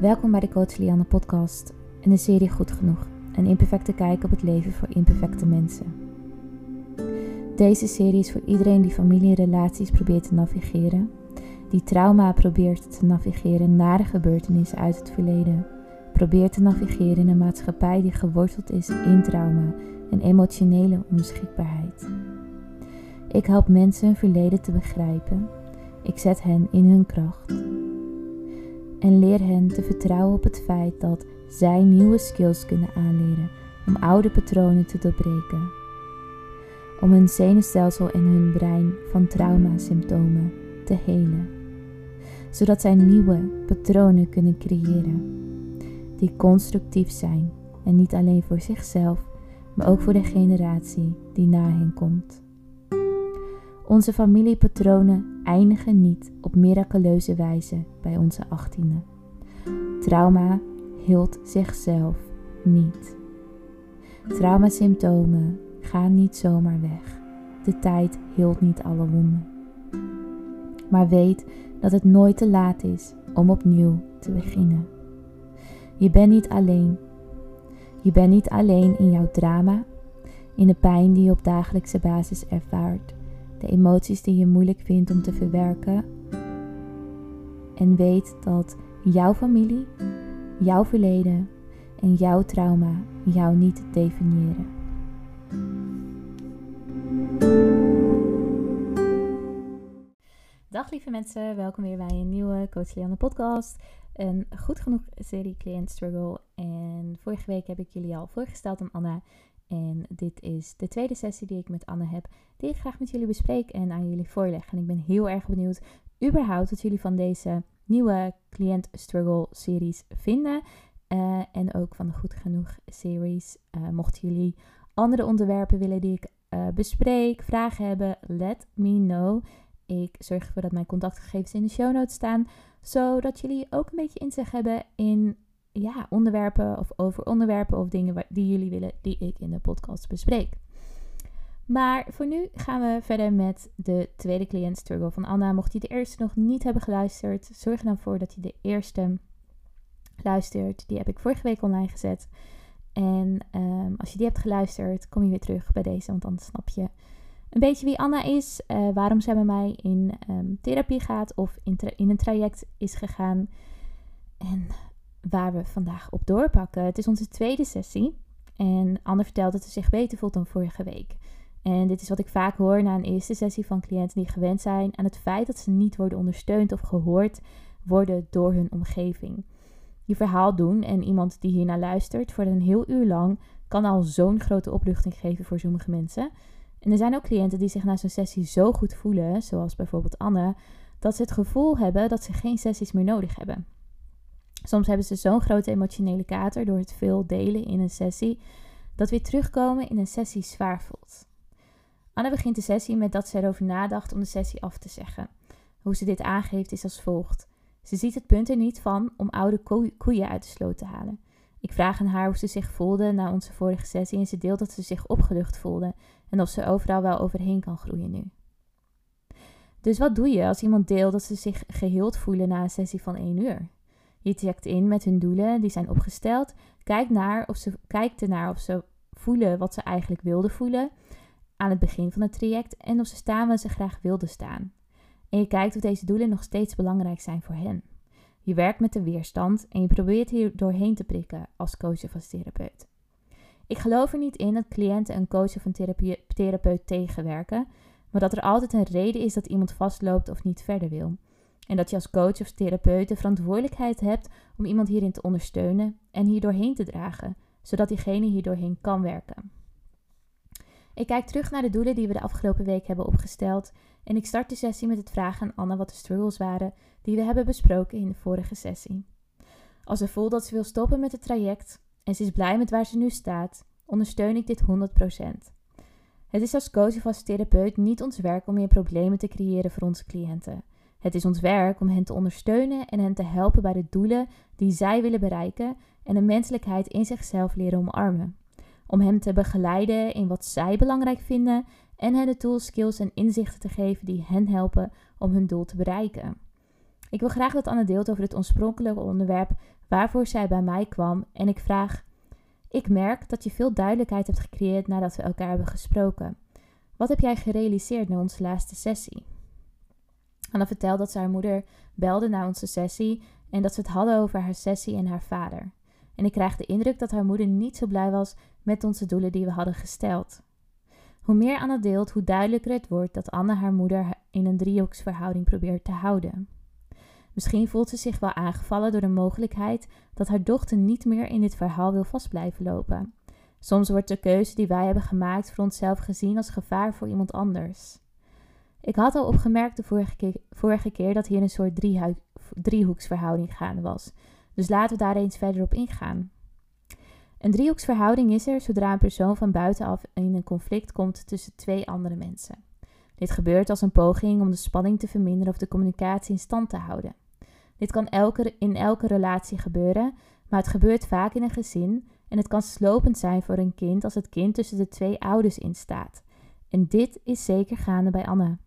Welkom bij de Coach Lianne podcast en de serie Goed Genoeg. Een imperfecte kijk op het leven voor imperfecte mensen. Deze serie is voor iedereen die familie en relaties probeert te navigeren, die trauma probeert te navigeren naar de gebeurtenissen uit het verleden, probeert te navigeren in een maatschappij die geworteld is in trauma en emotionele onbeschikbaarheid. Ik help mensen hun verleden te begrijpen. Ik zet hen in hun kracht en leer hen te vertrouwen op het feit dat zij nieuwe skills kunnen aanleren om oude patronen te doorbreken. Om hun zenuwstelsel en hun brein van traumasymptomen te helen, zodat zij nieuwe patronen kunnen creëren die constructief zijn en niet alleen voor zichzelf, maar ook voor de generatie die na hen komt. Onze familiepatronen eindigen niet op miraculeuze wijze bij onze achttiende. Trauma hield zichzelf niet. Traumasymptomen gaan niet zomaar weg. De tijd hield niet alle wonden. Maar weet dat het nooit te laat is om opnieuw te beginnen. Je bent niet alleen. Je bent niet alleen in jouw drama, in de pijn die je op dagelijkse basis ervaart de emoties die je moeilijk vindt om te verwerken. En weet dat jouw familie, jouw verleden en jouw trauma jou niet definiëren. Dag lieve mensen, welkom weer bij een nieuwe Coach Leanne podcast. Een goed genoeg serie Client Struggle. En vorige week heb ik jullie al voorgesteld aan Anna. En dit is de tweede sessie die ik met Anne heb, die ik graag met jullie bespreek en aan jullie voorleg. En ik ben heel erg benieuwd überhaupt wat jullie van deze nieuwe Client Struggle series vinden. Uh, en ook van de Goed Genoeg series. Uh, mochten jullie andere onderwerpen willen die ik uh, bespreek, vragen hebben, let me know. Ik zorg ervoor dat mijn contactgegevens in de show notes staan, zodat jullie ook een beetje inzicht hebben in ja, onderwerpen of over onderwerpen of dingen die jullie willen die ik in de podcast bespreek. Maar voor nu gaan we verder met de tweede client struggle van Anna. Mocht je de eerste nog niet hebben geluisterd, zorg er dan voor dat je de eerste luistert. Die heb ik vorige week online gezet. En um, als je die hebt geluisterd, kom je weer terug bij deze, want dan snap je een beetje wie Anna is, uh, waarom zij bij mij in um, therapie gaat of in, in een traject is gegaan. En waar we vandaag op doorpakken. Het is onze tweede sessie. En Anne vertelt dat ze zich beter voelt dan vorige week. En dit is wat ik vaak hoor na een eerste sessie van cliënten die gewend zijn aan het feit dat ze niet worden ondersteund of gehoord worden door hun omgeving. Je verhaal doen en iemand die hiernaar luistert voor een heel uur lang kan al zo'n grote opluchting geven voor sommige mensen. En er zijn ook cliënten die zich na zo'n sessie zo goed voelen, zoals bijvoorbeeld Anne, dat ze het gevoel hebben dat ze geen sessies meer nodig hebben. Soms hebben ze zo'n grote emotionele kater door het veel delen in een sessie, dat weer terugkomen in een sessie zwaar voelt. Anne begint de sessie met dat ze erover nadacht om de sessie af te zeggen. Hoe ze dit aangeeft is als volgt. Ze ziet het punt er niet van om oude koeien uit de sloot te halen. Ik vraag aan haar hoe ze zich voelde na onze vorige sessie en ze deelt dat ze zich opgelucht voelde en of ze overal wel overheen kan groeien nu. Dus wat doe je als iemand deelt dat ze zich geheeld voelen na een sessie van 1 uur? Je checkt in met hun doelen, die zijn opgesteld. Kijk naar of ze, kijkt ernaar of ze voelen wat ze eigenlijk wilden voelen aan het begin van het traject en of ze staan waar ze graag wilden staan. En je kijkt of deze doelen nog steeds belangrijk zijn voor hen. Je werkt met de weerstand en je probeert hier doorheen te prikken als coach of als therapeut. Ik geloof er niet in dat cliënten een coach of een therapeut tegenwerken, maar dat er altijd een reden is dat iemand vastloopt of niet verder wil. En dat je als coach of therapeut de verantwoordelijkheid hebt om iemand hierin te ondersteunen en hier doorheen te dragen, zodat diegene hier doorheen kan werken. Ik kijk terug naar de doelen die we de afgelopen week hebben opgesteld en ik start de sessie met het vragen aan Anna wat de struggles waren die we hebben besproken in de vorige sessie. Als ze voelt dat ze wil stoppen met het traject en ze is blij met waar ze nu staat, ondersteun ik dit 100%. Het is als coach of als therapeut niet ons werk om meer problemen te creëren voor onze cliënten. Het is ons werk om hen te ondersteunen en hen te helpen bij de doelen die zij willen bereiken en de menselijkheid in zichzelf leren omarmen. Om hen te begeleiden in wat zij belangrijk vinden en hen de tools, skills en inzichten te geven die hen helpen om hun doel te bereiken. Ik wil graag dat Anne deelt over het oorspronkelijke onderwerp waarvoor zij bij mij kwam en ik vraag: Ik merk dat je veel duidelijkheid hebt gecreëerd nadat we elkaar hebben gesproken. Wat heb jij gerealiseerd na onze laatste sessie? Anna vertelt dat ze haar moeder belde na onze sessie en dat ze het hadden over haar sessie en haar vader. En ik krijg de indruk dat haar moeder niet zo blij was met onze doelen die we hadden gesteld. Hoe meer Anna deelt, hoe duidelijker het wordt dat Anna haar moeder in een driehoeksverhouding probeert te houden. Misschien voelt ze zich wel aangevallen door de mogelijkheid dat haar dochter niet meer in dit verhaal wil vast blijven lopen. Soms wordt de keuze die wij hebben gemaakt voor onszelf gezien als gevaar voor iemand anders. Ik had al opgemerkt de vorige keer, vorige keer dat hier een soort driehoeksverhouding gaande was. Dus laten we daar eens verder op ingaan. Een driehoeksverhouding is er zodra een persoon van buitenaf in een conflict komt tussen twee andere mensen. Dit gebeurt als een poging om de spanning te verminderen of de communicatie in stand te houden. Dit kan elke, in elke relatie gebeuren, maar het gebeurt vaak in een gezin en het kan slopend zijn voor een kind als het kind tussen de twee ouders instaat. En dit is zeker gaande bij Anna.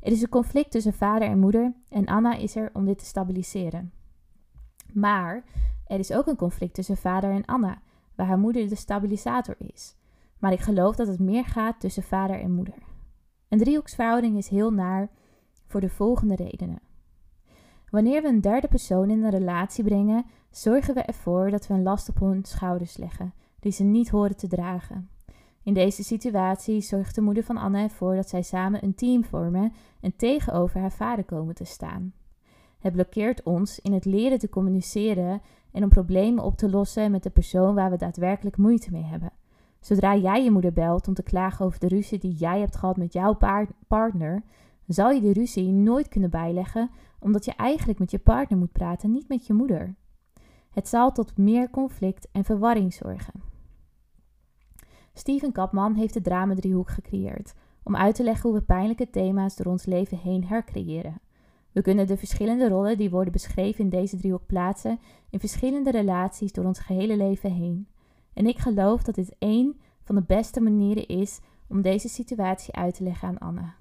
Er is een conflict tussen vader en moeder en Anna is er om dit te stabiliseren. Maar er is ook een conflict tussen vader en Anna, waar haar moeder de stabilisator is. Maar ik geloof dat het meer gaat tussen vader en moeder. Een driehoeksverhouding is heel naar voor de volgende redenen. Wanneer we een derde persoon in een relatie brengen, zorgen we ervoor dat we een last op hun schouders leggen, die ze niet horen te dragen. In deze situatie zorgt de moeder van Anne ervoor dat zij samen een team vormen en tegenover haar vader komen te staan. Het blokkeert ons in het leren te communiceren en om problemen op te lossen met de persoon waar we daadwerkelijk moeite mee hebben. Zodra jij je moeder belt om te klagen over de ruzie die jij hebt gehad met jouw partner, zal je die ruzie nooit kunnen bijleggen, omdat je eigenlijk met je partner moet praten, niet met je moeder. Het zal tot meer conflict en verwarring zorgen. Steven Kapman heeft de drama-driehoek gecreëerd om uit te leggen hoe we pijnlijke thema's door ons leven heen hercreëren. We kunnen de verschillende rollen die worden beschreven in deze driehoek plaatsen in verschillende relaties door ons gehele leven heen. En ik geloof dat dit één van de beste manieren is om deze situatie uit te leggen aan Anne.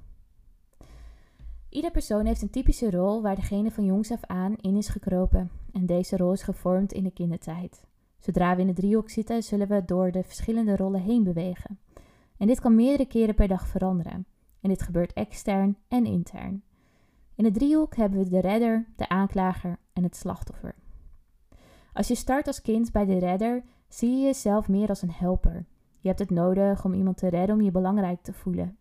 Ieder persoon heeft een typische rol waar degene van jongs af aan in is gekropen en deze rol is gevormd in de kindertijd. Zodra we in de driehoek zitten, zullen we door de verschillende rollen heen bewegen. En dit kan meerdere keren per dag veranderen. En dit gebeurt extern en intern. In de driehoek hebben we de redder, de aanklager en het slachtoffer. Als je start als kind bij de redder, zie je jezelf meer als een helper. Je hebt het nodig om iemand te redden om je belangrijk te voelen.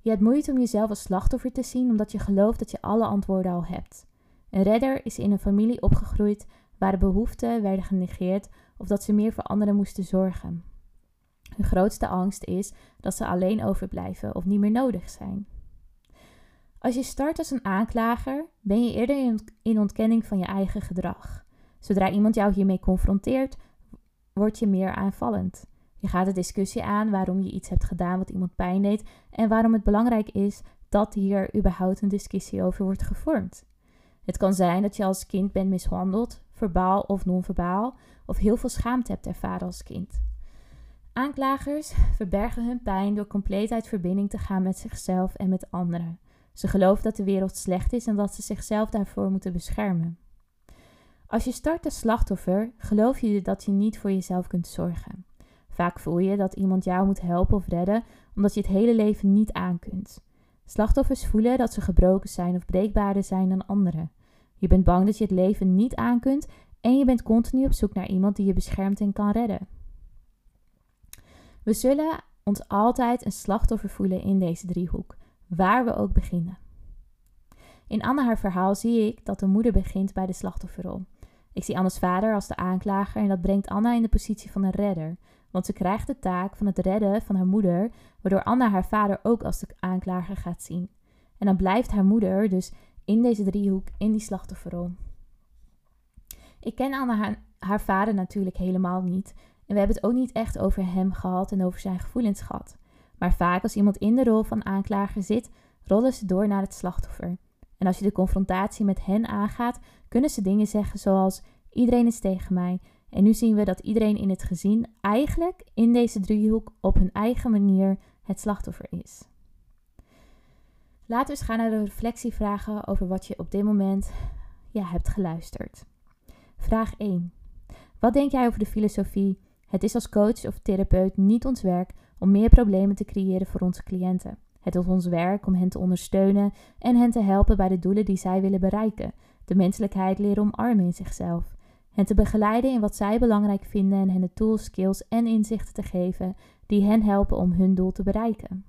Je hebt moeite om jezelf als slachtoffer te zien omdat je gelooft dat je alle antwoorden al hebt. Een redder is in een familie opgegroeid waar behoeften werden genegeerd of dat ze meer voor anderen moesten zorgen. Hun grootste angst is dat ze alleen overblijven of niet meer nodig zijn. Als je start als een aanklager, ben je eerder in ontkenning van je eigen gedrag. Zodra iemand jou hiermee confronteert, word je meer aanvallend. Je gaat de discussie aan waarom je iets hebt gedaan wat iemand pijn deed en waarom het belangrijk is dat hier überhaupt een discussie over wordt gevormd. Het kan zijn dat je als kind bent mishandeld, verbaal of non-verbaal, of heel veel schaamte hebt ervaren als kind. Aanklagers verbergen hun pijn door compleet uit verbinding te gaan met zichzelf en met anderen. Ze geloven dat de wereld slecht is en dat ze zichzelf daarvoor moeten beschermen. Als je start als slachtoffer, geloof je dat je niet voor jezelf kunt zorgen. Vaak voel je dat iemand jou moet helpen of redden, omdat je het hele leven niet aan kunt. Slachtoffers voelen dat ze gebroken zijn of breekbaarder zijn dan anderen. Je bent bang dat je het leven niet aan kunt en je bent continu op zoek naar iemand die je beschermt en kan redden. We zullen ons altijd een slachtoffer voelen in deze driehoek, waar we ook beginnen. In Anne haar verhaal zie ik dat de moeder begint bij de slachtofferrol. Ik zie Annes vader als de aanklager en dat brengt Anna in de positie van een redder, want ze krijgt de taak van het redden van haar moeder, waardoor Anna haar vader ook als de aanklager gaat zien. En dan blijft haar moeder dus in deze driehoek in die slachtofferrol. Ik ken Anna haar, haar vader natuurlijk helemaal niet en we hebben het ook niet echt over hem gehad en over zijn gevoelens gehad. Maar vaak als iemand in de rol van aanklager zit, rollen ze door naar het slachtoffer. En als je de confrontatie met hen aangaat, kunnen ze dingen zeggen zoals: Iedereen is tegen mij. En nu zien we dat iedereen in het gezin eigenlijk in deze driehoek op hun eigen manier het slachtoffer is. Laten we eens gaan naar de reflectievragen over wat je op dit moment ja, hebt geluisterd. Vraag 1. Wat denk jij over de filosofie? Het is als coach of therapeut niet ons werk om meer problemen te creëren voor onze cliënten. Het is ons werk om hen te ondersteunen en hen te helpen bij de doelen die zij willen bereiken. De menselijkheid leren omarmen in zichzelf. Hen te begeleiden in wat zij belangrijk vinden en hen de tools, skills en inzichten te geven die hen helpen om hun doel te bereiken.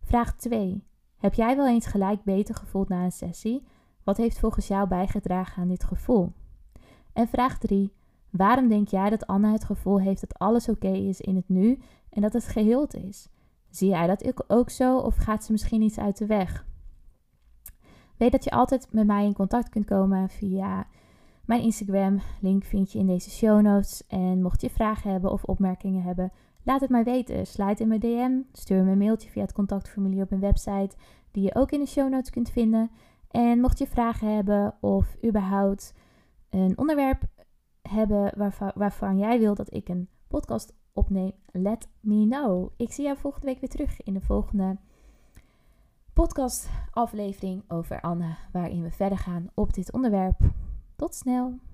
Vraag 2. Heb jij wel eens gelijk beter gevoeld na een sessie? Wat heeft volgens jou bijgedragen aan dit gevoel? En vraag 3. Waarom denk jij dat Anna het gevoel heeft dat alles oké is in het nu en dat het geheeld is? Zie jij dat ook zo of gaat ze misschien iets uit de weg? Weet dat je altijd met mij in contact kunt komen via mijn Instagram. Link vind je in deze show notes. En mocht je vragen hebben of opmerkingen hebben, laat het mij weten. Sluit in mijn DM, stuur me een mailtje via het contactformulier op mijn website, die je ook in de show notes kunt vinden. En mocht je vragen hebben of überhaupt een onderwerp hebben waarvan, waarvan jij wilt dat ik een podcast opneem, let me know. Ik zie jou volgende week weer terug in de volgende podcast aflevering over Anne, waarin we verder gaan op dit onderwerp. Tot snel!